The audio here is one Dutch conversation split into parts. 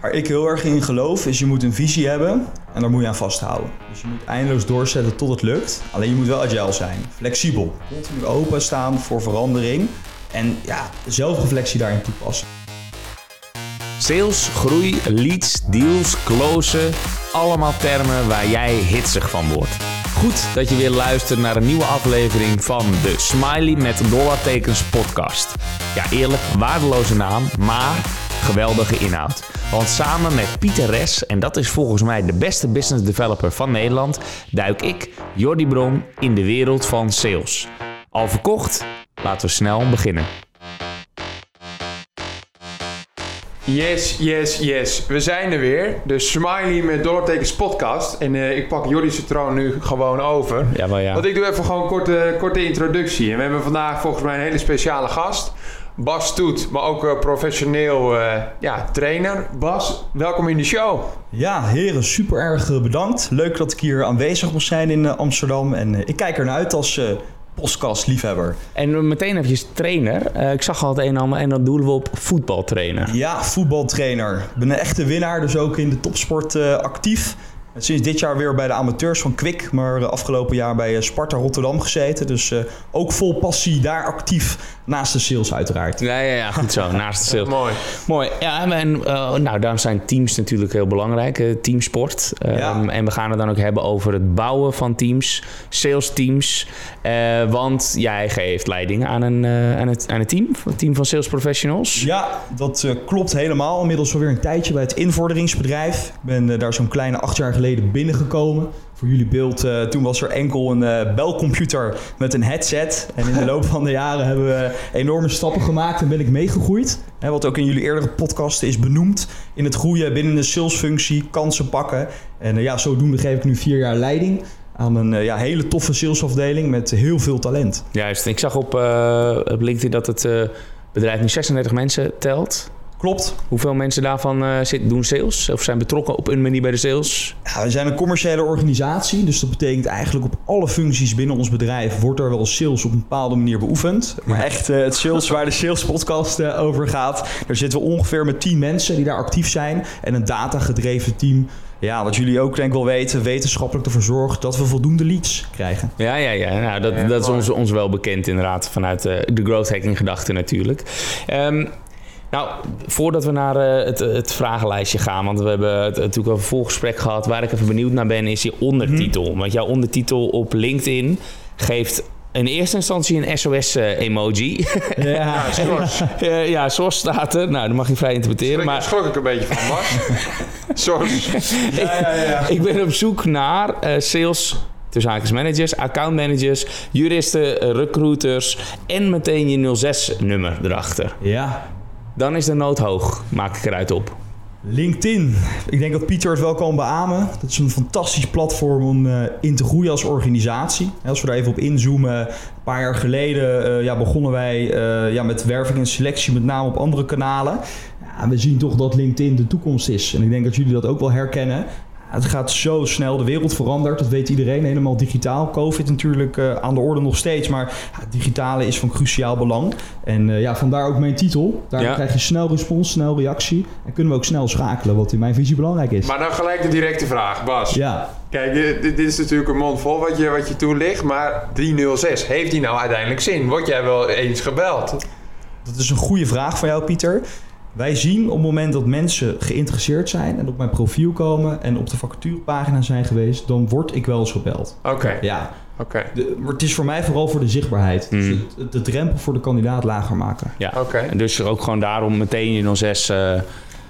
Waar ik heel erg in geloof is je moet een visie hebben en daar moet je aan vasthouden. Dus je moet eindeloos doorzetten tot het lukt. Alleen je moet wel agile zijn, flexibel, continu openstaan voor verandering en ja, zelfreflectie daarin toepassen. Sales, groei, leads, deals, closen. Allemaal termen waar jij hitsig van wordt. Goed dat je weer luistert naar een nieuwe aflevering van de Smiley met dollartekens podcast. Ja, eerlijk, waardeloze naam, maar geweldige inhoud. Want samen met Pieter Res, en dat is volgens mij de beste business developer van Nederland, duik ik, Jordi Bron, in de wereld van sales. Al verkocht? Laten we snel beginnen. Yes, yes, yes. We zijn er weer. De Smiley met dollartekens podcast. En uh, ik pak Jordi's troon nu gewoon over. Ja, maar ja. Want ik doe even gewoon een korte, korte introductie. En we hebben vandaag volgens mij een hele speciale gast. Bas Toet, maar ook uh, professioneel uh, ja, trainer. Bas, welkom in de show. Ja, heren, super erg bedankt. Leuk dat ik hier aanwezig mag zijn in Amsterdam. En ik kijk ernaar uit als podcast-liefhebber. En meteen even trainer. Uh, ik zag al het een en ander en dat doelen we op voetbaltrainer. Ja, voetbaltrainer. Ik ben een echte winnaar, dus ook in de topsport uh, actief. Sinds dit jaar weer bij de amateurs van Kwik, maar afgelopen jaar bij Sparta Rotterdam gezeten. Dus uh, ook vol passie daar actief naast de sales uiteraard. Ja, ja, ja goed zo, naast de sales. Mooi. Mooi. Ja, en uh, nou, daarom zijn teams natuurlijk heel belangrijk, uh, teamsport. Um, ja. En we gaan het dan ook hebben over het bouwen van teams, sales teams. want jij geeft leiding aan een, aan, het, aan een team, een team van sales professionals. Ja, dat klopt helemaal. Inmiddels alweer een tijdje bij het invorderingsbedrijf. Ik ben daar zo'n kleine acht jaar geleden binnengekomen. Voor jullie beeld, uh, toen was er enkel een uh, belcomputer met een headset. En in de loop van de jaren hebben we enorme stappen gemaakt en ben ik meegegroeid. Wat ook in jullie eerdere podcasten is benoemd. In het groeien binnen de salesfunctie, kansen pakken. En uh, ja, zodoende geef ik nu vier jaar leiding aan een ja, hele toffe salesafdeling met heel veel talent. Juist, ik zag op, op LinkedIn dat het bedrijf nu 36 mensen telt. Klopt. Hoeveel mensen daarvan uh, zit, doen sales of zijn betrokken op een manier bij de sales? Ja, we zijn een commerciële organisatie, dus dat betekent eigenlijk op alle functies binnen ons bedrijf wordt er wel sales op een bepaalde manier beoefend. Maar echt uh, het sales waar de sales podcast uh, over gaat, daar zitten we ongeveer met 10 mensen die daar actief zijn en een datagedreven team. Ja, wat jullie ook denk ik wel weten, wetenschappelijk ervoor zorgt dat we voldoende leads krijgen. Ja, ja, ja. Nou, dat, ja, dat is ons, ons wel bekend inderdaad vanuit de growth hacking gedachte natuurlijk. Um, nou, voordat we naar uh, het, het, vragenlijstje gaan, want we hebben het, natuurlijk een volgesprek gehad. Waar ik even benieuwd naar ben, is je ondertitel. Mm -hmm. Want jouw ondertitel op LinkedIn geeft in eerste instantie een SOS-emoji. Uh, ja, SOS. uh, ja, SOS staat er. Nou, dat mag je vrij interpreteren. Daar schrok ik een beetje van, Bas. SOS. Ja, ja, ja. ik ben op zoek naar sales tussen haakjes managers, accountmanagers, juristen, recruiters en meteen je 06-nummer erachter. Ja, dan is de nood hoog, maak ik eruit op. LinkedIn. Ik denk dat Pieter het wel kan beamen. Dat is een fantastisch platform om uh, in te groeien als organisatie. Als we daar even op inzoomen. Een paar jaar geleden uh, ja, begonnen wij uh, ja, met werving en selectie, met name op andere kanalen. Ja, we zien toch dat LinkedIn de toekomst is. En ik denk dat jullie dat ook wel herkennen. Het gaat zo snel, de wereld verandert, dat weet iedereen, helemaal digitaal. Covid natuurlijk uh, aan de orde nog steeds, maar ja, het digitale is van cruciaal belang. En uh, ja, vandaar ook mijn titel. Daar ja. krijg je snel respons, snel reactie en kunnen we ook snel schakelen, wat in mijn visie belangrijk is. Maar dan gelijk de directe vraag, Bas. Ja. Kijk, dit, dit is natuurlijk een mond vol wat je, wat je toelicht, maar 306, heeft die nou uiteindelijk zin? Word jij wel eens gebeld? Dat is een goede vraag van jou, Pieter. Wij zien op het moment dat mensen geïnteresseerd zijn en op mijn profiel komen en op de vacaturepagina zijn geweest, dan word ik wel eens gebeld. Oké. Okay. Ja. Oké. Okay. Maar het is voor mij vooral voor de zichtbaarheid. Mm. Dus de, de, drempel voor de kandidaat lager maken. Ja. Oké. Okay. En dus ook gewoon daarom meteen in 06 uh,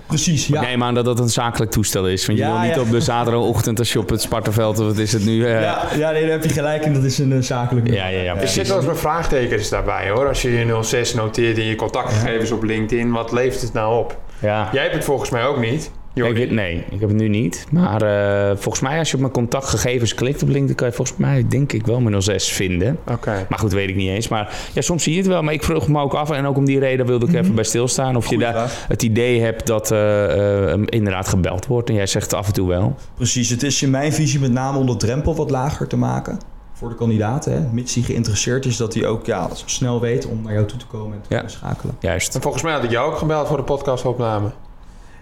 Precies, ja. Ik neem aan dat dat een zakelijk toestel is. Want je Ja, wil niet ja. op de zaterdagochtend als je op het Spartaveld... of wat is het nu? eh, Ja, ja nee, daar heb je gelijk in. Dat is een uh, zakelijk ja, ja, ja, Er zitten wel eens wat vraagtekens daarbij hoor. Als je je 06 noteert in je contactgegevens op LinkedIn, wat levert het nou op? Ja. Jij hebt het volgens mij ook niet. Jordi. Ik, nee, ik heb het nu niet. Maar eh, volgens mij als je op mijn contactgegevens klikt op LinkedIn... kan je volgens mij denk ik wel mijn 06 vinden. Oké. Maar goed, weet ik niet eens. Maar ja, soms zie je het wel. Maar ik vroeg me ook af. En ook om die reden wilde ik even bij stilstaan. Of Goeie je daar vraag. het idee hebt dat eh, eh, inderdaad gebeld wordt. En jij zegt het af en toe wel. Precies, het is in mijn visie met name om de drempel wat lager te maken. Voor de kandidaat, hè. mits hij geïnteresseerd is, dat hij ook ja, snel weet om naar jou toe te komen en te Ja. kunnen schakelen. Juist. En volgens mij had ik jou ook gebeld voor de podcastopname.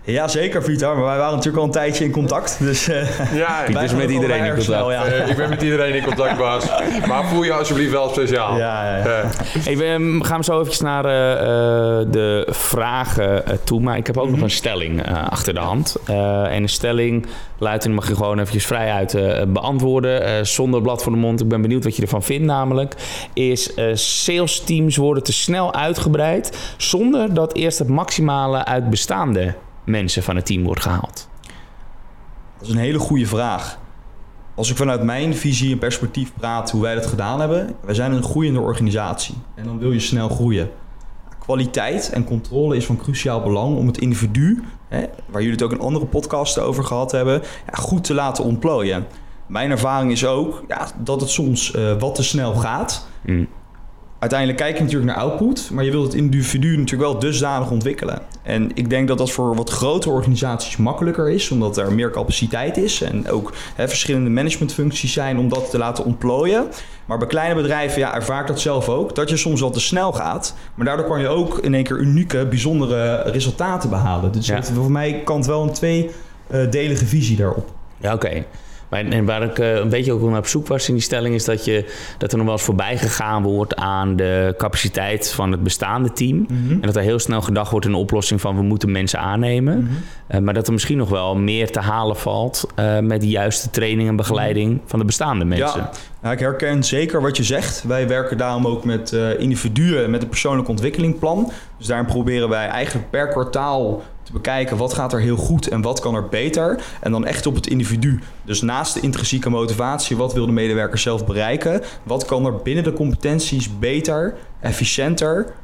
Ja, zeker Pieter. Maar wij waren natuurlijk al een tijdje in contact. Dus uh, ja, Pieter is met iedereen in contact. Snel, ja. uh, ik ben met iedereen in contact, Bas. Maar voel je alsjeblieft wel speciaal. Ja, ja, ja. Uh. Hey, we gaan zo even naar de vragen toe. Maar ik heb ook mm -hmm. nog een stelling achter de hand. en een stelling luidt, en mag je gewoon eventjes vrij uit beantwoorden. zonder blad voor de mond. Ik ben benieuwd wat je ervan vindt namelijk. Is sales teams worden te snel uitgebreid... zonder dat eerst het maximale uit bestaande mensen van het team wordt gehaald? Dat is een hele goede vraag. Als ik vanuit mijn visie en perspectief praat hoe wij dat gedaan hebben, wij zijn een groeiende organisatie en dan wil je snel groeien. Kwaliteit en controle is van cruciaal belang om het individu, hè, waar jullie het ook in andere podcasten over gehad hebben, ja, goed te laten ontplooien. Mijn ervaring is ook ja, dat het soms uh, wat te snel gaat. Mm uiteindelijk kijk je natuurlijk naar output, maar je wilt het individu natuurlijk wel dusdanig ontwikkelen. En ik denk dat dat voor wat grotere organisaties makkelijker is, omdat er meer capaciteit is en ook hè, verschillende managementfuncties zijn om dat te laten ontplooien. Maar bij kleine bedrijven ja, ervaar ik dat zelf ook, dat je soms wel te snel gaat. Maar daardoor kan je ook in één keer unieke, bijzondere resultaten behalen. Dus ja. voor mij kan het wel een tweedelige visie daarop. Ja, oké. Maar, en waar ik uh, een beetje ook naar op zoek was in die stelling, is dat, je, dat er nog wel eens voorbij gegaan wordt aan de capaciteit van het bestaande team. Mm -hmm. En dat er heel snel gedacht wordt in de oplossing van we moeten mensen aannemen. Mm -hmm. uh, maar dat er misschien nog wel meer te halen valt uh, met de juiste training en begeleiding -hmm. van de bestaande mensen. Ja. Nou, ik herken zeker wat je zegt. Wij werken daarom ook met individuen met een persoonlijk ontwikkelingplan. Dus daarin proberen wij eigenlijk per kwartaal te bekijken wat gaat er heel goed en wat kan er beter. En dan echt op het individu. Dus naast de intrinsieke motivatie, wat wil de medewerker zelf bereiken? Wat kan er binnen de competenties beter, efficiënter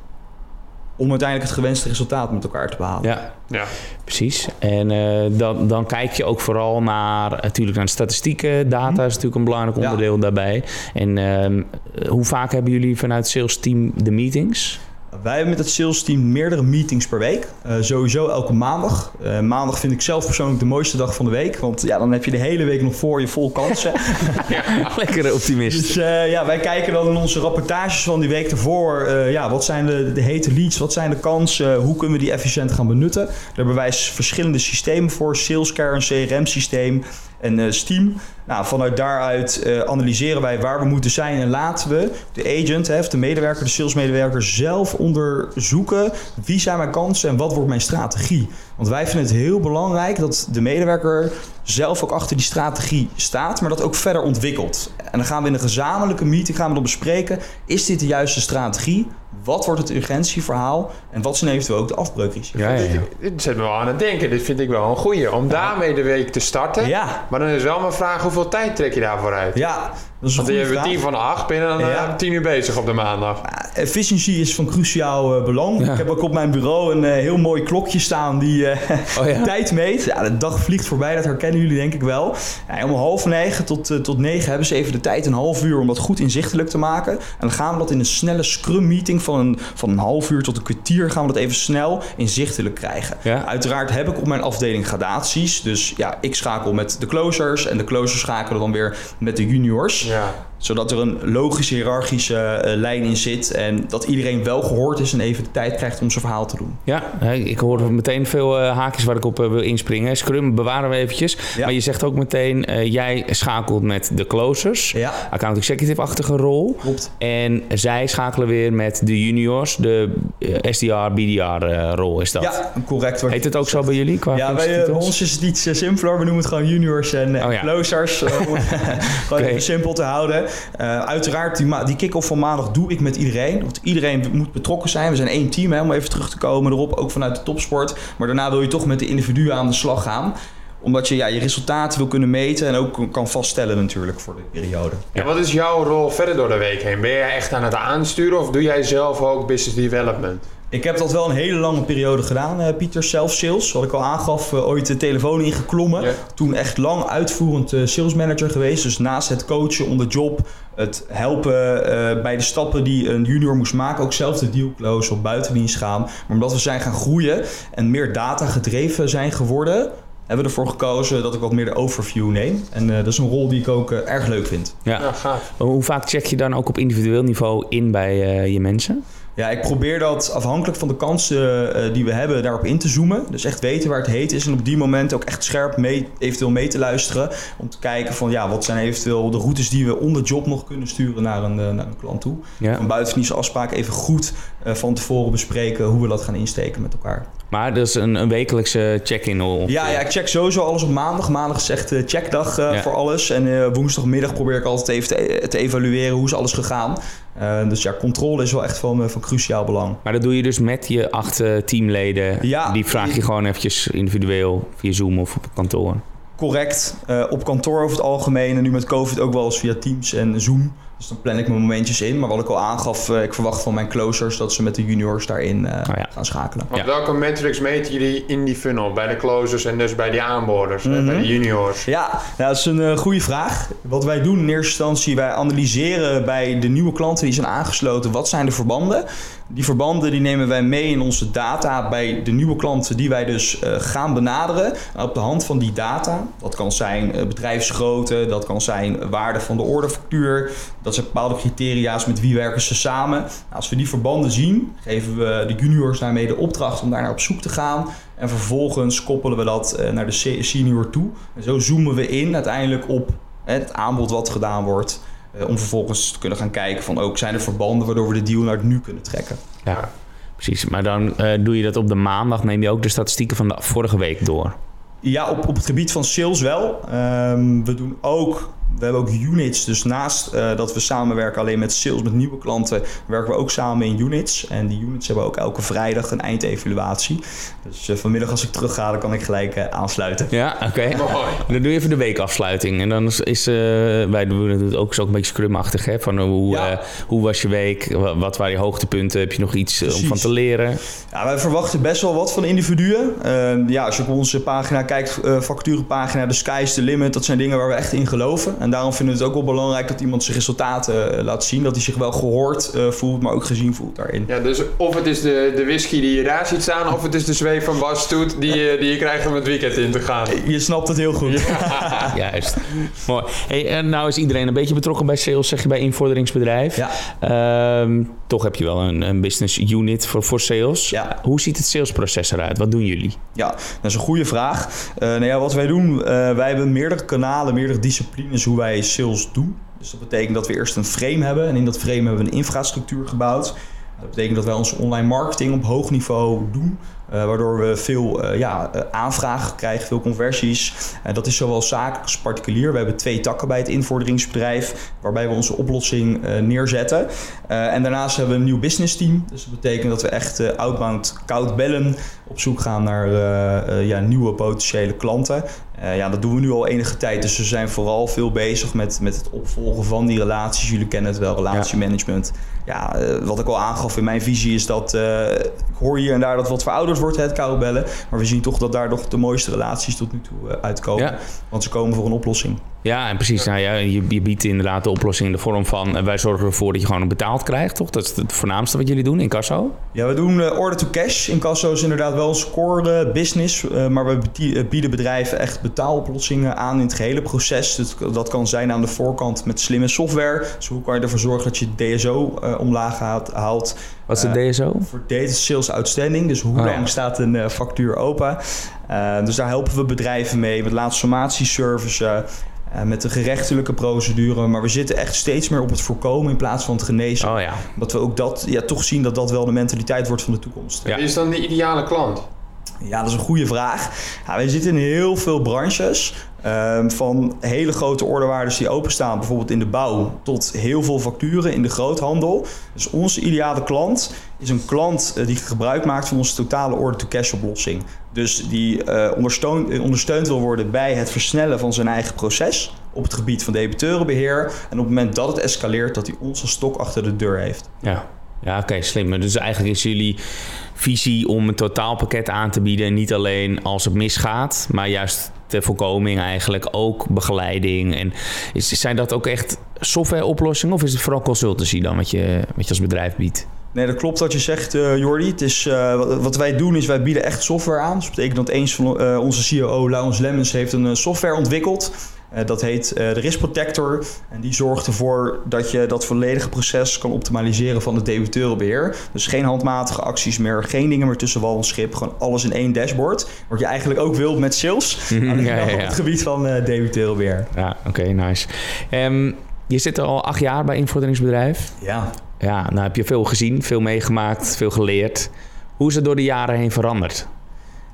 om uiteindelijk het gewenste resultaat met elkaar te behalen. Ja, ja. precies. En uh, dan, dan kijk je ook vooral naar, natuurlijk naar de statistieken. Data mm -hmm. is natuurlijk een belangrijk onderdeel ja. daarbij. En uh, hoe vaak hebben jullie vanuit het sales team de meetings? Wij hebben met het sales team meerdere meetings per week. Uh, sowieso elke maandag. Uh, maandag vind ik zelf persoonlijk de mooiste dag van de week. Want ja, dan heb je de hele week nog voor je vol kansen. ja, lekkere optimist. Dus uh, ja, wij kijken dan in onze rapportages van die week ervoor. ja, wat zijn de, de hete leads? Wat zijn de kansen? hoe kunnen we die efficiënt gaan benutten? Daar hebben wij verschillende systemen voor. Salescare, een CRM-systeem en uh, Steam. Nou, vanuit daaruit uh, analyseren wij waar we moeten zijn en laten we de agent, hè, de medewerker, de salesmedewerker zelf onderzoeken wie zijn mijn kansen en wat wordt mijn strategie. Want wij vinden het heel belangrijk dat de medewerker zelf ook achter die strategie staat, maar dat ook verder ontwikkelt. En dan gaan we in een gezamenlijke meeting gaan we dan bespreken, is dit de juiste strategie? Wat wordt het urgentieverhaal en wat zijn eventueel ook de afbreukrisico's? Ja, ja, ja. Dit zet me wel aan het denken. Dit vind ik wel een goeie. Om daarmee de week te starten. Ja. Maar dan is wel mijn vraag, hoeveel tijd trek je daarvoor uit? Ja, dat is een Want je hebt tien van acht, ben je dan ja. tien uur bezig op de maandag. efficiëntie is van cruciaal uh, belang. Ja. Ik heb ook op mijn bureau een uh, heel mooi klokje staan die uh, oh, ja. tijd meet. Ja, de dag vliegt voorbij, dat herkennen jullie denk ik wel. Ja, om half negen tot, tot negen hebben ze even de tijd, een half uur, om dat goed inzichtelijk te maken. En dan gaan we dat in een snelle scrum meeting van een, van een half uur tot een kwartier, gaan we dat even snel inzichtelijk krijgen. Uiteraard heb ik op mijn afdeling gradaties. Dus ja, ik schakel met de closers en de closers schakelen dan weer met de juniors. Ja. Zodat er een logische, hiërarchische uh, lijn in zit. En dat iedereen wel gehoord is en even de tijd krijgt om zijn verhaal te doen. Ja, ik hoor meteen veel uh, haakjes waar ik op uh, wil inspringen. Scrum bewaren we eventjes. Ja. Maar je zegt ook meteen, jij schakelt met de closers. Ja. Account executive-achtige rol. Klopt. En zij schakelen weer met de juniors. De SDR, BDR-rol is dat. Ja, correct. Heet het ook zo bij jullie? Qua ja, bij ons is het iets simpeler. We noemen het gewoon juniors en oh, ja. closers. om het okay. simpel te houden. Uh, uiteraard, die, die kick-off van maandag doe ik met iedereen. Want iedereen moet betrokken zijn. We zijn één team, hè, om even terug te komen erop. Ook vanuit de topsport. Maar daarna wil je toch met de individuen aan de slag gaan omdat je ja, je resultaten wil kunnen meten en ook kan vaststellen natuurlijk voor de periode. En wat is jouw rol verder door de week heen? Ben jij echt aan het aansturen of doe jij zelf ook business development? Ik heb dat wel een hele lange periode gedaan, uh, Pieter. Zelf sales, wat ik al aangaf, uh, ooit de telefoon ingeklommen. Yeah. Toen echt lang uitvoerend uh, salesmanager geweest. Dus naast het coachen on the job, het helpen bij de stappen die een junior moest maken. Ook zelf de deal close op buitendienst gaan. Maar omdat we zijn gaan groeien en meer data gedreven zijn geworden hebben we ervoor gekozen dat ik wat meer de overview neem. En uh, dat is een rol die ik ook uh, erg leuk vind. Ja, ja gaaf. Hoe vaak check je dan ook op individueel niveau in bij uh, je mensen? Ja, ik probeer dat afhankelijk van de kansen eh, die we hebben daarop in te zoomen. Dus echt weten waar het heet is en op die moment ook echt scherp mee, eventueel mee te luisteren. Om te kijken van ja, wat zijn eventueel de routes die we onder job nog kunnen sturen naar een, eh, naar een klant toe. Ja. Van afspraken even goed eh, van tevoren bespreken hoe we dat gaan insteken met elkaar. Maar is een, een wekelijkse check-in. of- Ja, ja, ik check sowieso alles op maandag. Maandag is echt checkdag Ja. voor alles. En woensdagmiddag probeer ik altijd even te, te evalueren hoe is alles gegaan. Eh, dus ja, controle is wel echt van, eh, van cruciaal belang. Maar dat doe je dus met je acht eh, teamleden. Ja. Die vraag je gewoon eventjes individueel via Zoom of op kantoor. Correct. Op kantoor over het algemeen. En nu met COVID ook wel eens via Teams en Zoom. Dus dan plan ik mijn momentjes in. Maar wat ik al aangaf, eh, ik verwacht van mijn closers dat ze met de juniors daarin eh, Oh ja. gaan schakelen. Ja. welke metrics meten jullie in die funnel? Bij de closers en dus bij die aanboorders, en bij Mhm. de juniors? Ja, nou, dat is een eh, goede vraag. Wat wij doen in eerste instantie, wij analyseren bij de nieuwe klanten die zijn aangesloten, wat zijn de verbanden. Die verbanden die nemen wij mee in onze data bij de nieuwe klanten die wij dus eh, gaan benaderen. En op de hand van die data, dat kan zijn eh, bedrijfsgrootte, dat kan zijn waarde van de orderfactuur, dat zijn bepaalde criteria's met wie werken ze samen. Nou, als we die verbanden zien, geven we de juniors daarmee de opdracht om daar naar op zoek te gaan. En vervolgens koppelen we dat eh, naar de se- senior toe. En zo zoomen we in uiteindelijk op het aanbod wat gedaan wordt. eh, om vervolgens te kunnen gaan kijken van ook zijn er verbanden waardoor we de deal naar het nu kunnen trekken. Ja, precies. Maar dan eh, doe je dat op de maandag. Neem je ook de statistieken van de vorige week door. Ja, op, op het gebied van sales wel. Ehm, we doen ook, we hebben ook units. Dus naast eh, dat we samenwerken alleen met sales, met nieuwe klanten, werken we ook samen in units. En die units hebben ook elke vrijdag een eindevaluatie. Dus eh, vanmiddag als ik terug ga, dan kan ik gelijk eh, aansluiten. Ja, oké. Mooi. Dan doe je even de weekafsluiting. En dan is, is eh, wij doen het ook zo een beetje scrumachtig. Hè? Van hoe, Ja. eh, hoe was je week? Wa- Wat waren je hoogtepunten? Heb je nog iets om van te leren? Ja, wij verwachten best wel wat van individuen. Ehm, ja, als je op onze pagina kijkt, eh vacaturepagina, de sky is the limit. Dat zijn dingen waar we echt in geloven. En daarom vinden we het ook wel belangrijk dat iemand zijn resultaten eh, laat zien. Dat hij zich wel gehoord eh, voelt, maar ook gezien voelt daarin. Ja, dus of het is de, de whisky die je daar ziet staan, of het is de zweef van Bas Stoet die, je- die je krijgt om het weekend in te gaan. Je snapt het heel goed. Juist. Mooi. Hey, en nou is iedereen een beetje betrokken bij sales, zeg je bij invorderingsbedrijf. Ja. Ehm, toch heb je wel een, een business unit voor, voor sales. Ja. Hoe ziet het salesproces eruit? Wat doen jullie? Ja, dat is een goede vraag. Eh, nou ja, wat wij doen, eh, wij hebben meerdere kanalen, meerdere disciplines hoe wij sales doen. Dus dat betekent dat we eerst een frame hebben en in dat frame hebben we een infrastructuur gebouwd. Dat betekent dat wij onze online marketing op hoog niveau doen. Eh, waardoor we veel eh, ja, eh, aanvragen krijgen, veel conversies. En dat is zowel zakelijk als particulier. We hebben twee takken bij het invorderingsbedrijf, waarbij we onze oplossing neerzetten. En daarnaast hebben we een nieuw business team. Dus dat betekent dat we echt outbound koud bellen, op zoek gaan naar ja, nieuwe potentiële klanten. Ja, dat doen we nu al enige tijd. Dus we zijn vooral veel bezig met, met het opvolgen van die relaties. Jullie kennen het wel, relatiemanagement. Ja, eh, wat ik al aangaf in mijn visie is dat... eh, ik hoor hier en daar dat wat verouderd wordt, het koud bellen. Maar we zien toch dat daar nog de mooiste relaties tot nu toe eh, uitkomen. Ja. Want ze komen voor een oplossing. Ja, en precies. Nou ja, je, je biedt inderdaad de oplossing in de vorm van... eh, wij zorgen ervoor dat je gewoon betaald krijgt, toch? Dat is het voornaamste wat jullie doen in Casso. Ja, we doen eh, order to cash. Incasso is inderdaad wel een core business. eh, maar we bieden bedrijven echt betaaloplossingen aan in het gehele proces. Dat, dat kan zijn aan de voorkant met slimme software. Dus hoe kan je ervoor zorgen dat je DSO omlaag haalt. Wat is de DSO? Voor data sales outstanding. Dus hoe Oh, ja. lang staat een factuur open? Dus daar helpen we bedrijven mee. Met laatstformatieservice. Eh, met de gerechtelijke procedure. Maar we zitten echt steeds meer op het voorkomen in plaats van het genezen. Oh ja. Omdat we ook dat, ja, toch zien dat dat wel de mentaliteit wordt van de toekomst. Ja. Wie is dan de ideale klant? Ja, dat is een goede vraag. Ja, wij zitten in heel veel branches. ehm, van hele grote orderwaardes die openstaan, bijvoorbeeld in de bouw, tot heel veel facturen in de groothandel. Dus onze ideale klant is een klant eh, die gebruik maakt van onze totale order-to-cash oplossing. Dus die eh, ondersteund, ondersteund wil worden bij het versnellen van zijn eigen proces op het gebied van debiteurenbeheer. En op het moment dat het escaleert, dat hij ons stok achter de deur heeft. Ja, ja oké, slim. Dus eigenlijk is jullie visie om een totaalpakket aan te bieden... en niet alleen als het misgaat, maar juist ter voorkoming eigenlijk ook begeleiding. En is, zijn dat ook echt softwareoplossingen of is het vooral consultancy dan wat je, wat je als bedrijf biedt? Nee, dat klopt wat je zegt, eh Jordi. Het is, eh, wat, wij doen is, wij bieden echt software aan. Dus dat betekent dat eens van eh, onze COO, Laurens Lemmens, heeft een software ontwikkeld. Dat heet de Risk Protector. En die zorgt ervoor dat je dat volledige proces kan optimaliseren van het debiteurenbeheer. Dus geen handmatige acties meer, geen dingen meer tussen wal en schip. Gewoon alles in één dashboard. Wat je eigenlijk ook wilt met sales. Ja, ja, op het gebied van eh debiteurenbeheer. Ja, oké, nice. Ehm, je zit al acht jaar bij invorderingsbedrijf. Ja, Ja, nou heb je veel gezien, veel meegemaakt, veel geleerd. Hoe is het door de jaren heen veranderd?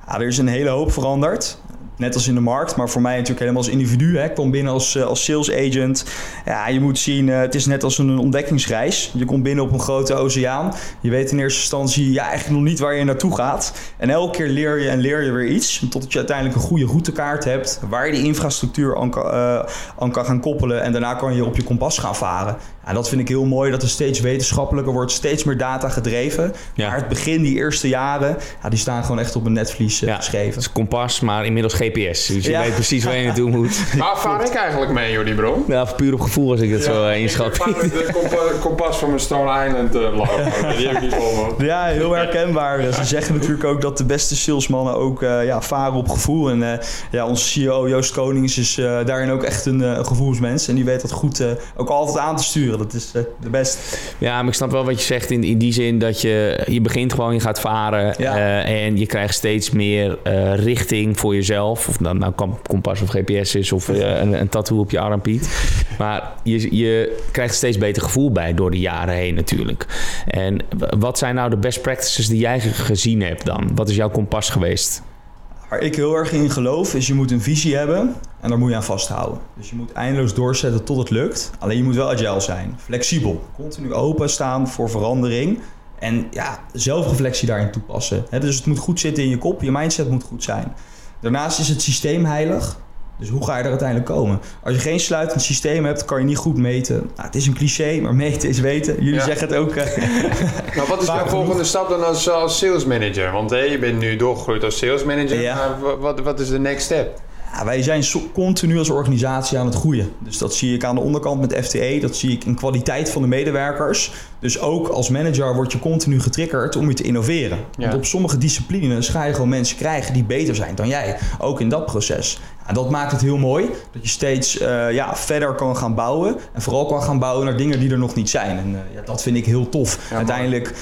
Ja, er is een hele hoop veranderd. Net als in de markt, maar voor mij natuurlijk helemaal als individu. Hè. Ik kwam binnen als, eh, als sales agent. Ja, je moet zien, eh, het is net als een ontdekkingsreis. Je komt binnen op een grote oceaan. Je weet in eerste instantie ja, eigenlijk nog niet waar je naartoe gaat. En elke keer leer je en leer je weer iets. Totdat je uiteindelijk een goede routekaart hebt. Waar je die infrastructuur aan kan, eh, aan kan gaan koppelen. En daarna kan je op je kompas gaan varen. Ja, dat vind ik heel mooi, dat er steeds wetenschappelijker wordt. Steeds meer data gedreven. Ja. Maar het begin, die eerste jaren, ja, die staan gewoon echt op een netvlies geschreven. Het is kompas, maar inmiddels GPS. Dus je weet precies waar je naartoe moet. Waar vaar ik eigenlijk mee, Jordi Bron? Ja, puur op gevoel als ik het zo eh, ik inschat. vaar met de kompa- kompas van mijn Stone Island uh, lopen. Die heb ik niet voor me. Ja, heel herkenbaar. Ze zeggen natuurlijk ook dat de beste salesmannen ook eh, ja, varen op gevoel. En eh, ja, onze CEO Joost Konings is eh, daarin ook echt een eh, gevoelsmens. En die weet dat goed eh, ook altijd aan te sturen. Dat is eh, de beste. Ja, maar ik snap wel wat je zegt in, in die zin dat je, je begint gewoon, je gaat varen Ja. eh, en je krijgt steeds meer eh, richting voor jezelf. Of dat nou kam- kompas of GPS is of eh, een, een tattoo op je arm, Piet. Maar je, je krijgt steeds beter gevoel bij door de jaren heen natuurlijk. En wat zijn nou de best practices die jij ge- gezien hebt dan? Wat is jouw kompas geweest? Waar ik heel erg in geloof is je moet een visie hebben en daar moet je aan vasthouden. Dus je moet eindeloos doorzetten tot het lukt. Alleen je moet wel agile zijn, flexibel, continu openstaan voor verandering. En ja, zelfreflectie daarin toepassen. Dus het moet goed zitten in je kop, je mindset moet goed zijn. Daarnaast is het systeem heilig. Dus hoe ga je er uiteindelijk komen? Als je geen sluitend systeem hebt, kan je niet goed meten. Nou, het is een cliché, maar meten is weten. Jullie Ja. zeggen het ook. eh, wat is jouw volgende stap dan als, als sales manager? Want hé, je bent nu doorgegroeid als sales manager. Ja. Wat, wat is de next step? Ja, wij zijn continu als organisatie aan het groeien. Dus dat zie ik aan de onderkant met FTE, dat zie ik in kwaliteit van de medewerkers. Dus ook als manager word je continu getriggerd om je te innoveren. Want op sommige disciplines ga je gewoon mensen krijgen die beter zijn dan jij. Ook in dat proces. En dat maakt het heel mooi dat je steeds eh, ja, verder kan gaan bouwen. En vooral kan gaan bouwen naar dingen die er nog niet zijn. En eh, ja, dat vind ik heel tof. Ja, Uiteindelijk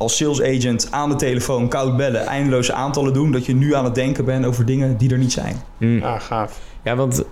als sales agent aan de telefoon koud bellen, eindeloze aantallen doen. Dat je nu aan het denken bent over dingen die er niet zijn. Hm. Ja, gaaf. Ja, want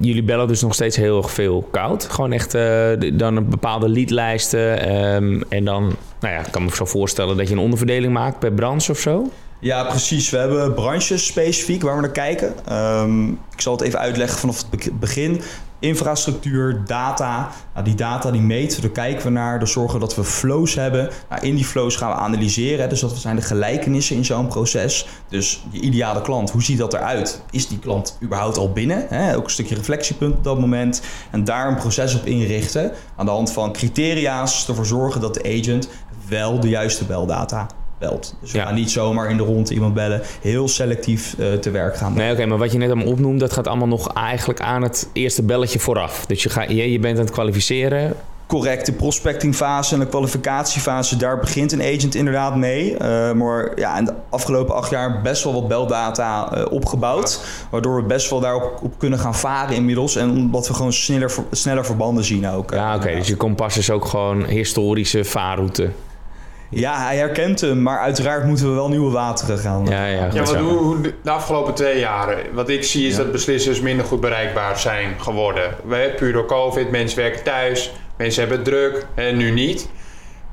jullie bellen dus nog steeds heel erg veel koud. Gewoon echt eh, dan een bepaalde leadlijsten. ehm, en dan, nou ja, ik kan me zo voorstellen dat je een onderverdeling maakt per branche of zo. Ja, precies. We hebben branches specifiek waar we naar kijken. Ehm, ik zal het even uitleggen vanaf het be- begin. Infrastructuur, data. Nou, die data die meten, daar kijken we naar. Daar zorgen dat we flows hebben. Nou, in die flows gaan we analyseren. Dus dat zijn de gelijkenissen in zo'n proces. Dus je ideale klant, hoe ziet dat eruit? Is die klant überhaupt al binnen? Ook een stukje reflectiepunt op dat moment. En daar een proces op inrichten. Aan de hand van criteria's ervoor zorgen dat de agent wel de juiste beldata belt. Dus we Ja. gaan niet zomaar in de rondte iemand bellen. Heel selectief eh, te werk gaan. Nee, oké, maar wat je net allemaal opnoemt, dat gaat allemaal nog eigenlijk aan het eerste belletje vooraf. Dus je, ga, je, je bent aan het kwalificeren. Correct, de prospectingfase en de kwalificatiefase, daar begint een agent inderdaad mee. Eh, maar ja, in de afgelopen acht jaar best wel wat beldata eh, opgebouwd. Waardoor we best wel daarop op kunnen gaan varen inmiddels. En omdat we gewoon sneller, sneller verbanden zien ook. Ja, oké, dus je kompas is ook gewoon historische vaarroute. Ja, hij herkent hem, maar uiteraard moeten we wel nieuwe wateren gaan. Ja, ja, Ja, goed want hoe, hoe de, afgelopen twee jaren, wat ik zie is Ja. dat beslissers minder goed bereikbaar zijn geworden. We, puur door COVID, mensen werken thuis, mensen hebben het druk en nu niet.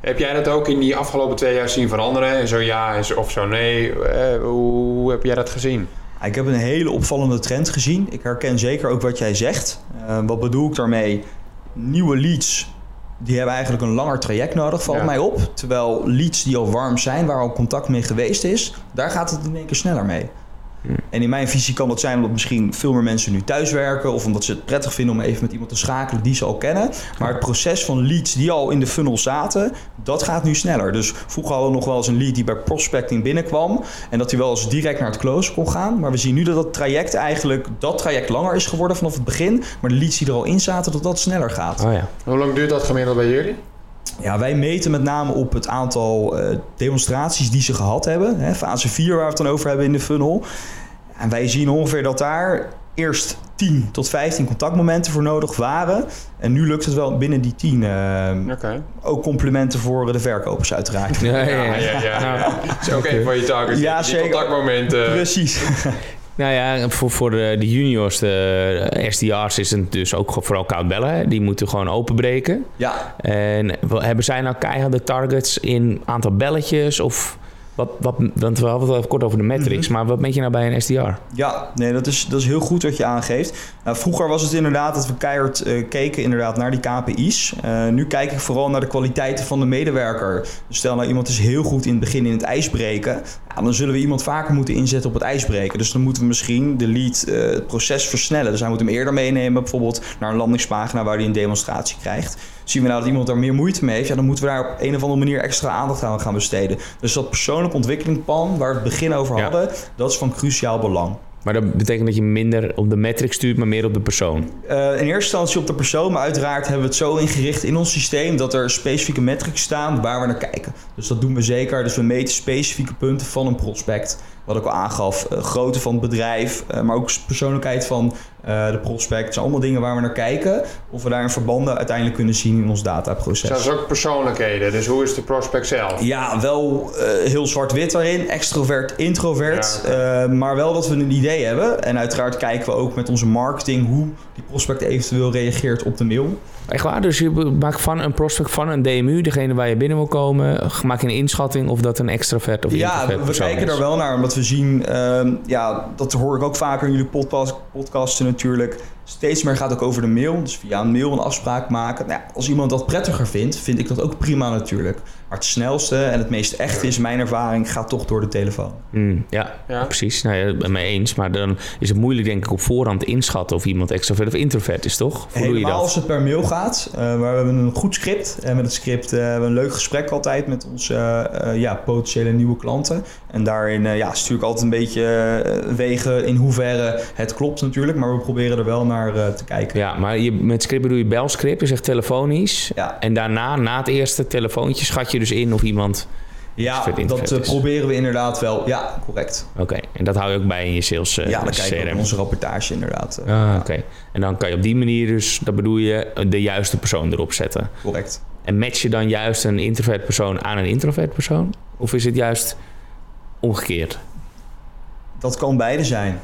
Heb jij dat ook in die afgelopen twee jaar zien veranderen? En zo ja en zo- of zo nee? Eh, hoe heb jij dat gezien? Ik heb een hele opvallende trend gezien. Ik herken zeker ook wat jij zegt. Eh, wat bedoel ik daarmee? Nieuwe leads, die hebben eigenlijk een langer traject nodig, valt Ja. mij op. Terwijl leads die al warm zijn, waar al contact mee geweest is, daar gaat het in één keer sneller mee. En in mijn visie kan dat zijn omdat misschien veel meer mensen nu thuiswerken... of omdat ze het prettig vinden om even met iemand te schakelen die ze al kennen. Maar het proces van leads die al in de funnel zaten, dat gaat nu sneller. Dus vroeger hadden we nog wel eens een lead die bij prospecting binnenkwam... en dat hij wel eens direct naar het close kon gaan. Maar we zien nu dat dat traject eigenlijk, dat traject langer is geworden vanaf het begin... maar de leads die er al in zaten, dat dat sneller gaat. Oh ja. Hoe lang duurt dat gemiddeld bij jullie? Ja, wij meten met name op het aantal eh, demonstraties die ze gehad hebben. Hè, fase 4 waar we het dan over hebben in de funnel. En wij zien ongeveer dat daar eerst 10 tot 15 contactmomenten voor nodig waren. En nu lukt het wel binnen die 10. eh, Oké. ook complimenten voor de verkopers uiteraard. Ja, ja, Ja, ja. ja, ja. Ja. Dat is ook een van je targets. Ja, die zeker. contactmomenten. Precies. Nou ja, voor, voor de, juniors, de SDR's, is het dus ook vooral koud bellen. Die moeten gewoon openbreken. Ja, En hebben zij nou keiharde targets in aantal belletjes? Of wat, wat, want we hadden het al kort over de metrics, Mhm. maar wat meet je nou bij een SDR? ja nee, dat is, dat is heel goed wat je aangeeft. Nou, vroeger was het inderdaad dat we keihard eh, keken inderdaad naar die KPI's. Eh, nu kijk ik vooral naar de kwaliteiten van de medewerker. Dus stel nou iemand is heel goed in het begin in het ijsbreken. Ja, dan zullen we iemand vaker moeten inzetten op het ijsbreken. Dus dan moeten we misschien de lead eh, het proces versnellen. Dus hij moet hem eerder meenemen bijvoorbeeld naar een landingspagina waar hij een demonstratie krijgt. Zien we nou dat iemand daar meer moeite mee heeft, ja, dan moeten we daar op een of andere manier extra aandacht aan gaan besteden. Dus dat persoonlijk ontwikkelingsplan waar we het begin over Ja. hadden, dat is van cruciaal belang. Maar dat betekent dat je minder op de metric stuurt, maar meer op de persoon. Eh, in eerste instantie op de persoon, maar uiteraard hebben we het zo ingericht in ons systeem dat er specifieke metrics staan waar we naar kijken. Dus dat doen we zeker. Dus we meten specifieke punten van een prospect. Wat ik al aangaf, eh, grootte van het bedrijf, eh, maar ook persoonlijkheid van eh, de prospect. Het zijn allemaal dingen waar we naar kijken. Of we daar een verbanden uiteindelijk kunnen zien in ons dataproces. Dat is ook persoonlijkheden. Dus hoe is de prospect zelf? Ja, wel heel zwart-wit daarin. Extrovert, introvert. Ja, maar wel dat we een idee hebben. En uiteraard kijken we ook met onze marketing hoe die prospect eventueel reageert op de mail. Echt waar? Dus je maakt van een prospect van een DMU, degene waar je binnen wil komen, maak je een inschatting of dat een extravert of Ja, we kijken er wel naar, omdat we zien, ehm, ja, dat hoor ik ook vaker in jullie podcast, podcasten natuurlijk. Steeds meer gaat ook over de mail. Dus via een mail een afspraak maken. Nou, ja, als iemand dat prettiger vindt, vind ik dat ook prima natuurlijk. Maar het snelste en het meest echt is, mijn ervaring, gaat toch door de telefoon. Hmm, ja, Ja. precies. Nou ja, ik ben het mee eens. Maar dan is het moeilijk, denk ik, op voorhand inschatten of iemand extrovert of introvert is, toch? Hoe doe je Helemaal dat? als het per mail gaat. eh, maar we hebben een goed script. En met het script eh, hebben we een leuk gesprek altijd met onze eh, ja, potentiële nieuwe klanten. En daarin eh, ja, stuur ik altijd een beetje wegen in hoeverre het klopt natuurlijk. Maar we proberen er wel naar eh, te kijken. Ja, maar je, met script bedoel je belscript, je zegt telefonisch. Ja, En daarna, na het eerste telefoontje, schat je dus in of iemand... ja dat eh, proberen we inderdaad wel. Ja, correct. Oké, en dat hou je ook bij in je sales eh, ja, dan kijken we CRM. op onze rapportage inderdaad. Ah, ja, oké. En dan kan je op die manier dus, dat bedoel je, de juiste persoon erop zetten. correct. En match je dan juist een introvert persoon aan een introvert persoon? Of is het juist omgekeerd? Dat kan beide zijn.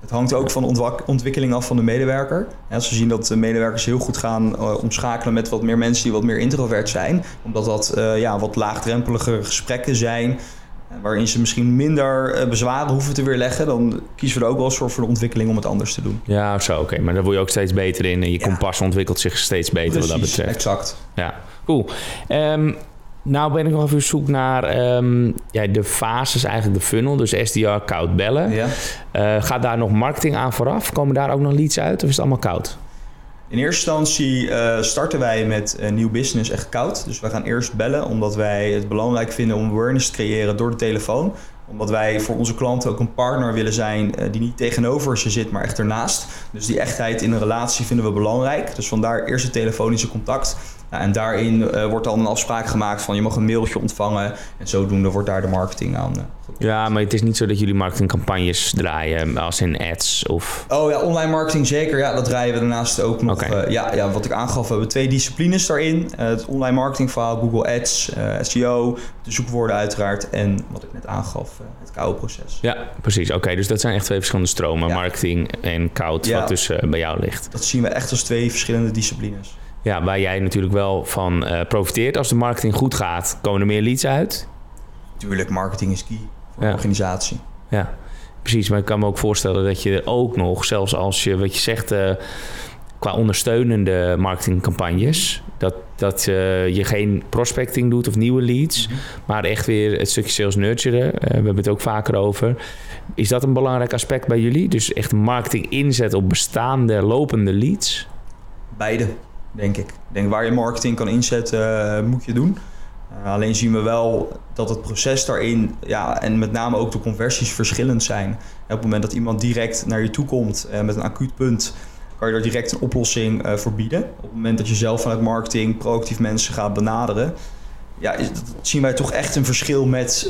Het hangt ook van de ontwikkeling af van de medewerker. Als we zien dat de medewerkers heel goed gaan eh, omschakelen met wat meer mensen die wat meer introvert zijn, omdat dat eh, ja, wat laagdrempelige gesprekken zijn, eh, waarin ze misschien minder bezwaren hoeven te weerleggen, dan kiezen we er ook wel eens voor voor de ontwikkeling om het anders te doen. Ja, zo, oké. Maar daar word je ook steeds beter in en je Ja. kompas ontwikkelt zich steeds beter wat dat Precies, exact. Ja, cool. Ehm, nou ben ik nog even op zoek naar ehm, ja, de fases, eigenlijk de funnel. Dus SDR, koud bellen. Ja. Eh, gaat daar nog marketing aan vooraf? Komen daar ook nog leads uit of is het allemaal koud? In eerste instantie eh, starten wij met een nieuw business echt koud. Dus we gaan eerst bellen, omdat wij het belangrijk vinden om awareness te creëren door de telefoon. Omdat wij voor onze klanten ook een partner willen zijn die niet tegenover ze zit, maar echt ernaast. Dus die echtheid in een relatie vinden we belangrijk. Dus vandaar eerst het telefonische contact. En daarin eh, wordt dan een afspraak gemaakt van je mag een mailtje ontvangen. En zodoende wordt daar de marketing aan. eh. Ja, maar het is niet zo dat jullie marketingcampagnes draaien als in ads of... Oh ja, online marketing zeker. Ja, dat draaien we daarnaast ook nog. Eh, ja, ja, wat ik aangaf, we hebben twee disciplines daarin. Eh, het online marketingverhaal, Google Ads, eh, SEO, de zoekwoorden uiteraard. En wat ik net aangaf, eh, het koude proces. Ja, precies. Oké, dus dat zijn echt twee verschillende stromen. Ja. Marketing en koud, Ja. wat dus eh, bij jou ligt. Dat zien we echt als twee verschillende disciplines. Ja, waar jij natuurlijk wel van eh, profiteert. Als de marketing goed gaat, komen er meer leads uit. Tuurlijk, marketing is key voor Ja. organisatie. Ja, precies. Maar ik kan me ook voorstellen dat je er ook nog, zelfs als je, wat je zegt, eh, qua ondersteunende marketingcampagnes, dat, dat eh, je geen prospecting doet of nieuwe leads, maar echt weer het stukje sales nurturen. We hebben het ook vaker over. Is dat een belangrijk aspect bij jullie? Dus echt marketing inzetten op bestaande, lopende leads? Beide, denk ik. Ik denk waar je marketing kan inzetten, eh, moet je doen. Eh, alleen zien we wel dat het proces daarin, ja, en met name ook de conversies verschillend zijn. Op het moment dat iemand direct naar je toe komt eh, met een acuut punt, kan je er direct een oplossing voor bieden. Op het moment dat je zelf vanuit marketing proactief mensen gaat benaderen, ja, is- zien wij toch echt een verschil met,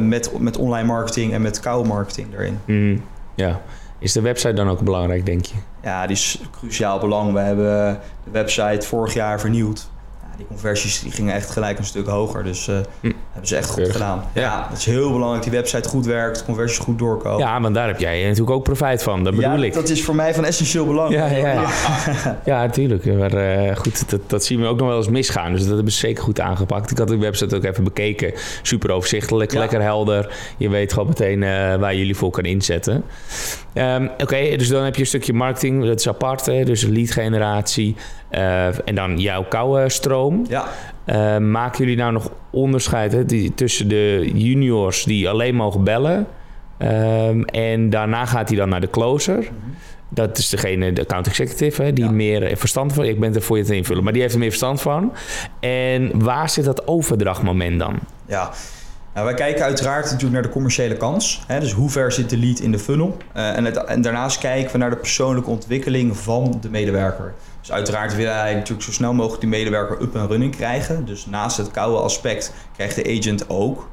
met, met online marketing en met koude marketing daarin. Mm, ja. Is de website dan ook belangrijk, denk je? Ja, die is cruciaal belang. We hebben de website vorig jaar vernieuwd. Die conversies die gingen echt gelijk een stuk hoger. Dus uh, hm. hebben ze echt goed Keurig. gedaan. Ja. Ja. het is heel belangrijk. Die website goed werkt, conversies goed doorkomen. Ja, want daar heb jij natuurlijk ook profijt van. Dat bedoel Ja, ik. dat is voor mij van essentieel belang. Ja, ja, ja. ja natuurlijk. Maar eh, goed, dat, dat zien we ook nog wel eens misgaan. Dus dat hebben ze zeker goed aangepakt. Ik had de website ook even bekeken. Super overzichtelijk, lekker helder. Je weet gewoon meteen eh, waar jullie voor kan inzetten. Ehm, Oké, dus dan heb je een stukje marketing. Dat is apart, hè? dus lead generatie. Eh, en dan jouw koude stroom. Ja. Eh, maken jullie nou nog onderscheid hè, die, tussen de juniors die alleen mogen bellen... ehm, en daarna gaat hij dan naar de closer... Dat is degene, de account executive, hè, die Ja. meer verstand van... Ik ben er voor je te invullen, maar die heeft er meer verstand van. En waar zit dat overdrachtmoment dan? Ja. Nou, wij kijken uiteraard natuurlijk naar de commerciële kans. Hè, dus hoe ver zit de lead in de funnel? Eh, en, het- en daarnaast kijken we naar de persoonlijke ontwikkeling van de medewerker. Dus uiteraard willen wij natuurlijk zo snel mogelijk die medewerker up en running krijgen. Dus naast het koude aspect krijgt de agent ook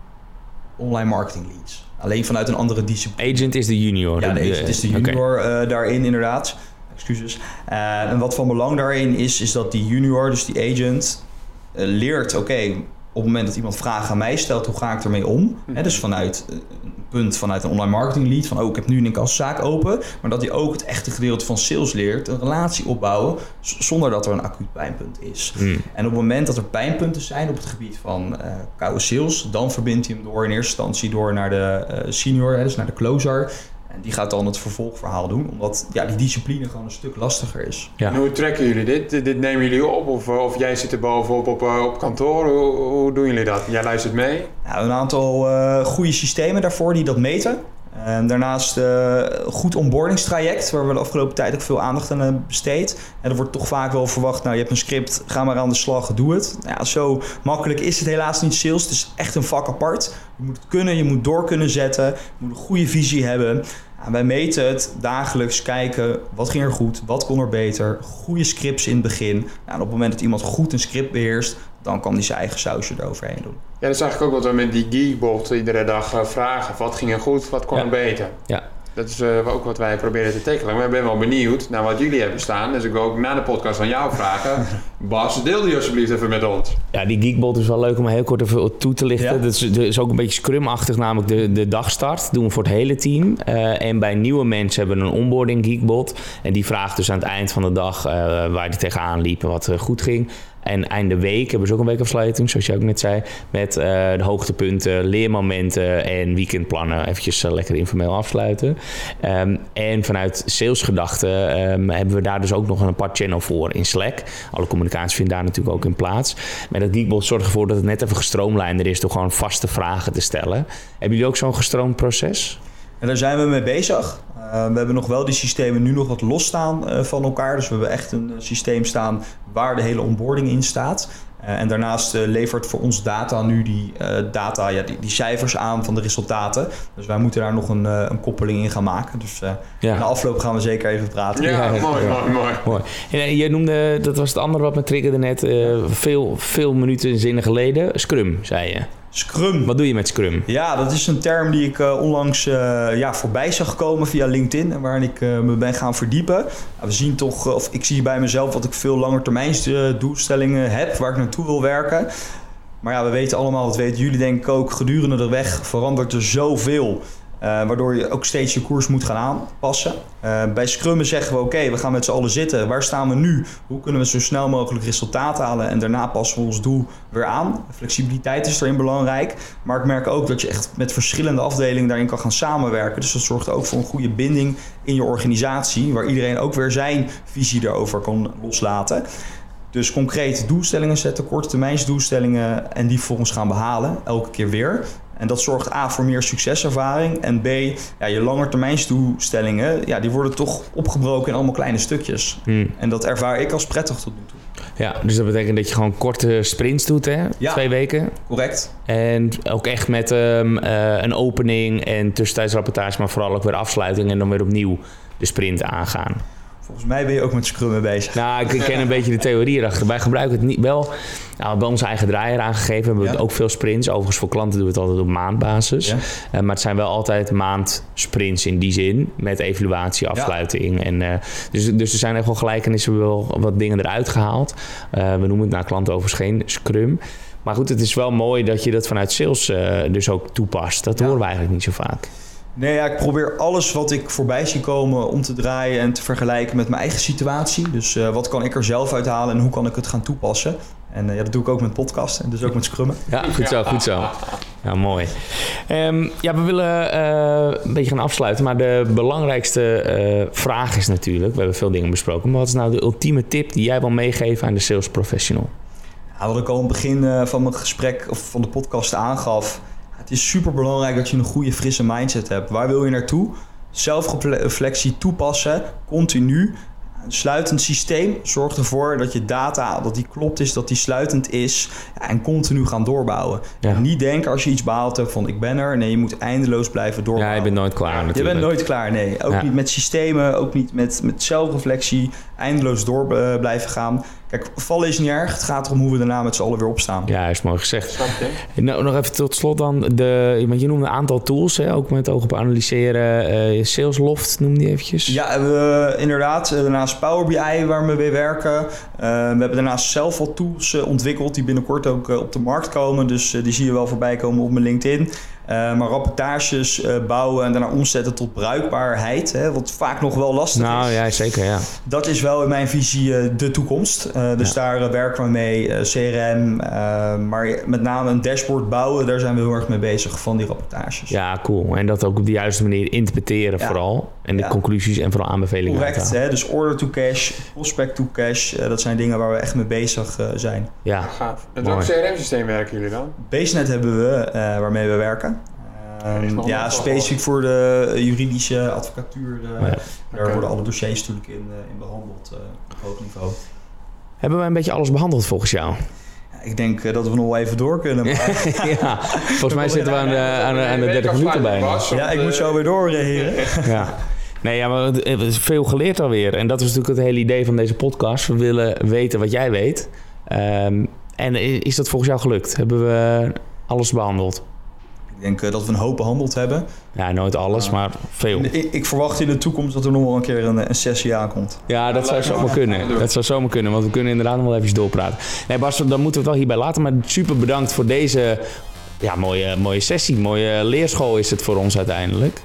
online marketing leads. Alleen vanuit een andere discipline. Agent is de junior. Ja, de agent is de junior eh, daarin inderdaad. Excuses. Eh, en wat van belang daarin is, is dat die junior, dus die agent, leert, oké, op het moment dat iemand vragen aan mij stelt, hoe ga ik ermee om? Hè, dus vanuit eh, een punt, vanuit een online marketing lead, van oh, ik heb nu een incassozaak open, maar dat hij ook het echte gedeelte van sales leert, een relatie opbouwen, z- zonder dat er een acuut pijnpunt is. Hmm. En op het moment dat er pijnpunten zijn op het gebied van eh koude sales, dan verbindt hij hem door in eerste instantie door naar de eh, senior, hè, dus naar de closer. En die gaat dan het vervolgverhaal doen, omdat ja, die discipline gewoon een stuk lastiger is. Ja. En hoe trekken jullie dit? Dit nemen jullie op? Of, of jij zit er bovenop op, eh, op kantoor? Hoe, hoe doen jullie dat? Jij luistert mee? Nou, een aantal eh, goede systemen daarvoor die dat meten. En daarnaast een goed onboardingstraject, waar we de afgelopen tijd ook veel aandacht aan hebben besteed. En er wordt toch vaak wel verwacht, nou je hebt een script, ga maar aan de slag, doe het. Nou zo makkelijk is het helaas niet sales. Het is echt een vak apart. Je moet het kunnen, je moet door kunnen zetten, je moet een goede visie hebben. Wij meten het dagelijks, kijken wat ging er goed, wat kon er beter, goede scripts in het begin. Nou, op het moment dat iemand goed een script beheerst, dan kan hij zijn eigen sausje eroverheen doen. Ja, dat is eigenlijk ook wat we met die Geekbot iedere dag eh, vragen. Wat ging er goed, wat kon Ja. er beter? Ja. Dat is eh, ook wat wij proberen te tackelen. Maar ik ben wel benieuwd naar wat jullie hebben staan. Dus ik wil ook na de podcast aan jou vragen. Bas, deel die alsjeblieft even met ons. Ja, die Geekbot is wel leuk om heel kort even toe te lichten. Ja. Dat is, dat is ook een beetje scrum-achtig, namelijk de, de dagstart. Dat doen we voor het hele team. Eh, en bij nieuwe mensen hebben we een onboarding Geekbot. En die vraagt dus aan het eind van de dag eh, waar die tegenaan liep en wat goed ging. En einde week hebben ze ook een weekafsluiting, zoals je ook net zei. Met eh, de hoogtepunten, leermomenten en weekendplannen. Eventjes eh, lekker informeel afsluiten. Ehm, en vanuit salesgedachten ehm, hebben we daar dus ook nog een apart channel voor in Slack. Alle communicatie vindt daar natuurlijk ook in plaats. Maar dat Geekbot zorgt ervoor dat het net even gestroomlijnder is door gewoon vaste vragen te stellen. Hebben jullie ook zo'n gestroomd proces? En daar zijn we mee bezig. Eh, we hebben nog wel die systemen nu nog wat losstaan uh, van elkaar. Dus we hebben echt een uh, systeem staan waar de hele onboarding in staat. Uh, en daarnaast uh, levert voor ons data nu die, data, ja, die, die, cijfers aan van de resultaten. Dus wij moeten daar nog een, een koppeling in gaan maken. Dus ja. na afloop gaan we zeker even praten. Ja, ja mooi, ja. mooi, mooi. mooi. En je noemde, dat was het andere wat me triggerde net, veel, veel minuten zinnen geleden. Scrum, zei je. Scrum. Wat doe je met Scrum? Ja, dat is een term die ik uh, onlangs uh, ja, voorbij zag komen via LinkedIn en waarin ik uh, me ben gaan verdiepen. we zien toch, of ik zie bij mezelf dat ik veel langetermijnsdoelstellingen heb waar ik naartoe wil werken. Maar ja, we weten allemaal, dat weten jullie denk ik ook, gedurende de weg verandert er zoveel. Uh, waardoor je ook steeds je koers moet gaan aanpassen. Uh, bij Scrummen zeggen we: oké, we gaan met z'n allen zitten. Waar staan we nu? Hoe kunnen we zo snel mogelijk resultaat halen? En daarna passen we ons doel weer aan. Flexibiliteit is erin belangrijk. Maar ik merk ook dat je echt met verschillende afdelingen daarin kan gaan samenwerken. Dus dat zorgt ook voor een goede binding in je organisatie. Waar iedereen ook weer zijn visie erover kan loslaten. Dus concreet doelstellingen zetten, korte termijnsdoelstellingen en die vervolgens gaan behalen, elke keer weer. En dat zorgt A voor meer succeservaring. En B, ja, je langetermijnsdoelstellingen, ja, die worden toch opgebroken in allemaal kleine stukjes. Hmm. En dat ervaar ik als prettig tot nu toe. Ja, dus dat betekent dat je gewoon korte sprints doet, hè? Ja. Twee weken. Correct. En ook echt met um, uh, een opening en tussentijdsrapportage, maar vooral ook weer afsluiting en dan weer opnieuw de sprint aangaan. Volgens mij ben je ook met scrummen bezig. Nou, ik ken een beetje de theorie erachter. Wij gebruiken het niet wel. Nou, bij onze eigen draaier aangegeven hebben we Ja. ook veel sprints. Overigens voor klanten doen we het altijd op maandbasis. Ja. Eh, maar het zijn wel altijd maandsprints in die zin. Met evaluatie, afsluiting. En, eh, dus, dus er zijn echt wel gelijkenissen. We hebben wel wat dingen eruit gehaald. Eh, we noemen het naar klanten overigens geen scrum. Maar goed, het is wel mooi dat je dat vanuit sales dus ook toepast. Dat horen we eigenlijk niet zo vaak. Nee, ja, ik probeer alles wat ik voorbij zie komen om te draaien en te vergelijken met mijn eigen situatie. Dus eh, wat kan ik er zelf uithalen en hoe kan ik het gaan toepassen? En eh, ja, dat doe ik ook met podcasten en dus ook met scrummen. Ja, goed zo, goed zo. Ja, mooi. Ehm, ja, we willen eh, een beetje gaan afsluiten. Maar de belangrijkste vraag is natuurlijk... We hebben veel dingen besproken. Maar wat is nou de ultieme tip die jij wil meegeven aan de sales professional? Ja, wat ik al aan het begin van mijn gesprek of van de podcast aangaf. Het is super belangrijk dat je een goede, frisse mindset hebt. Waar wil je naartoe? Zelfreflectie toepassen, continu. Een sluitend systeem zorgt ervoor dat je data, dat die klopt is, dat die sluitend is. En continu gaan doorbouwen. Ja. Niet denken als je iets behaald hebt van ik ben er. Nee, je moet eindeloos blijven doorbouwen. Ja, je bent nooit klaar Je natuurlijk. bent nooit klaar, nee. Ook Ja. niet met systemen, ook niet met, met zelfreflectie. Eindeloos door eh, blijven gaan. Kijk, vallen is niet erg. Het gaat erom hoe we daarna met z'n allen weer opstaan. Ja, is mooi gezegd. Nou, nog even tot slot dan. De, want je noemde een aantal tools, hè, ook met oog op analyseren. eh Salesloft noem die eventjes. Ja, we, inderdaad. Eh, Daarnaast Power BI waar we mee werken. Eh, we hebben daarnaast zelf wat tools eh, ontwikkeld die binnenkort ook eh, op de markt komen. Dus eh, die zie je wel voorbij komen op mijn LinkedIn. Eh, maar rapportages eh, bouwen en daarna omzetten tot bruikbaarheid. Hè, wat vaak nog wel lastig Nou is. ja, zeker ja. Dat is wel in mijn visie eh, de toekomst. Dus Ja. daar werken we mee. CRM, maar met name een dashboard bouwen. Daar zijn we heel erg mee bezig van die rapportages. Ja, cool. En dat ook op de juiste manier interpreteren Ja. vooral. En de Ja. conclusies en vooral aanbevelingen Correct, hè? dus order to cash, prospect to cash. eh, dat zijn dingen waar we echt mee bezig eh, zijn. Ja, Gaaf. Met Mooi. welk CRM-systeem werken jullie dan? BaseNet hebben we, eh, waarmee we werken. Ehm, ja, wel specifiek voor de juridische advocatuur. eh, Ja. Daar worden alle dossiers natuurlijk in, eh, in behandeld eh, op hoog niveau. hebben wij een beetje alles behandeld volgens jou? Ja, ik denk dat we nog wel even door kunnen. Maar ja, volgens mij zitten we aan de, aan de, aan de 30 minuten bijna. ja, ik moet zo weer door, heren. Ja. Nee, ja, maar het het is veel geleerd alweer. En dat is natuurlijk het hele idee van deze podcast. We willen weten wat jij weet. Ehm, en is dat volgens jou gelukt? Hebben we alles behandeld? Ik denk eh, dat we een hoop behandeld hebben. Ja, nooit alles, maar veel. Ik, ik verwacht in de toekomst dat er nog wel een keer een, een sessie aankomt. Ja, dat zou zomaar kunnen. Dat zou zomaar kunnen, want we kunnen inderdaad nog wel even doorpraten. Nee, Bas, dan moeten we het wel hierbij laten. Maar super bedankt voor deze ja, mooie, mooie sessie. Mooie leerschool is het voor ons uiteindelijk.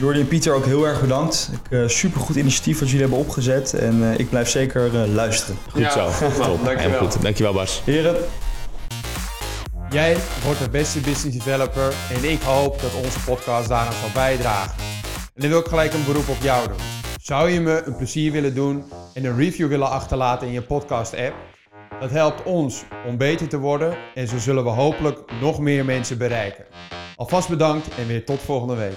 Jordi en Pieter ook heel erg bedankt. Ik, eh, supergoed initiatief wat jullie hebben opgezet. En eh, ik blijf zeker eh, luisteren. Goed Ja, zo. goed man. Top. Dankjewel. Helemaal goed. Dankjewel, Bas. Heren, Jij wordt de beste business developer en ik hoop dat onze podcast daaraan zal bijdragen. En dan wil ik gelijk een beroep op jou doen. Zou je me een plezier willen doen en een review willen achterlaten in je podcast app? Dat helpt ons om beter te worden en zo zullen we hopelijk nog meer mensen bereiken. Alvast bedankt en weer tot volgende week.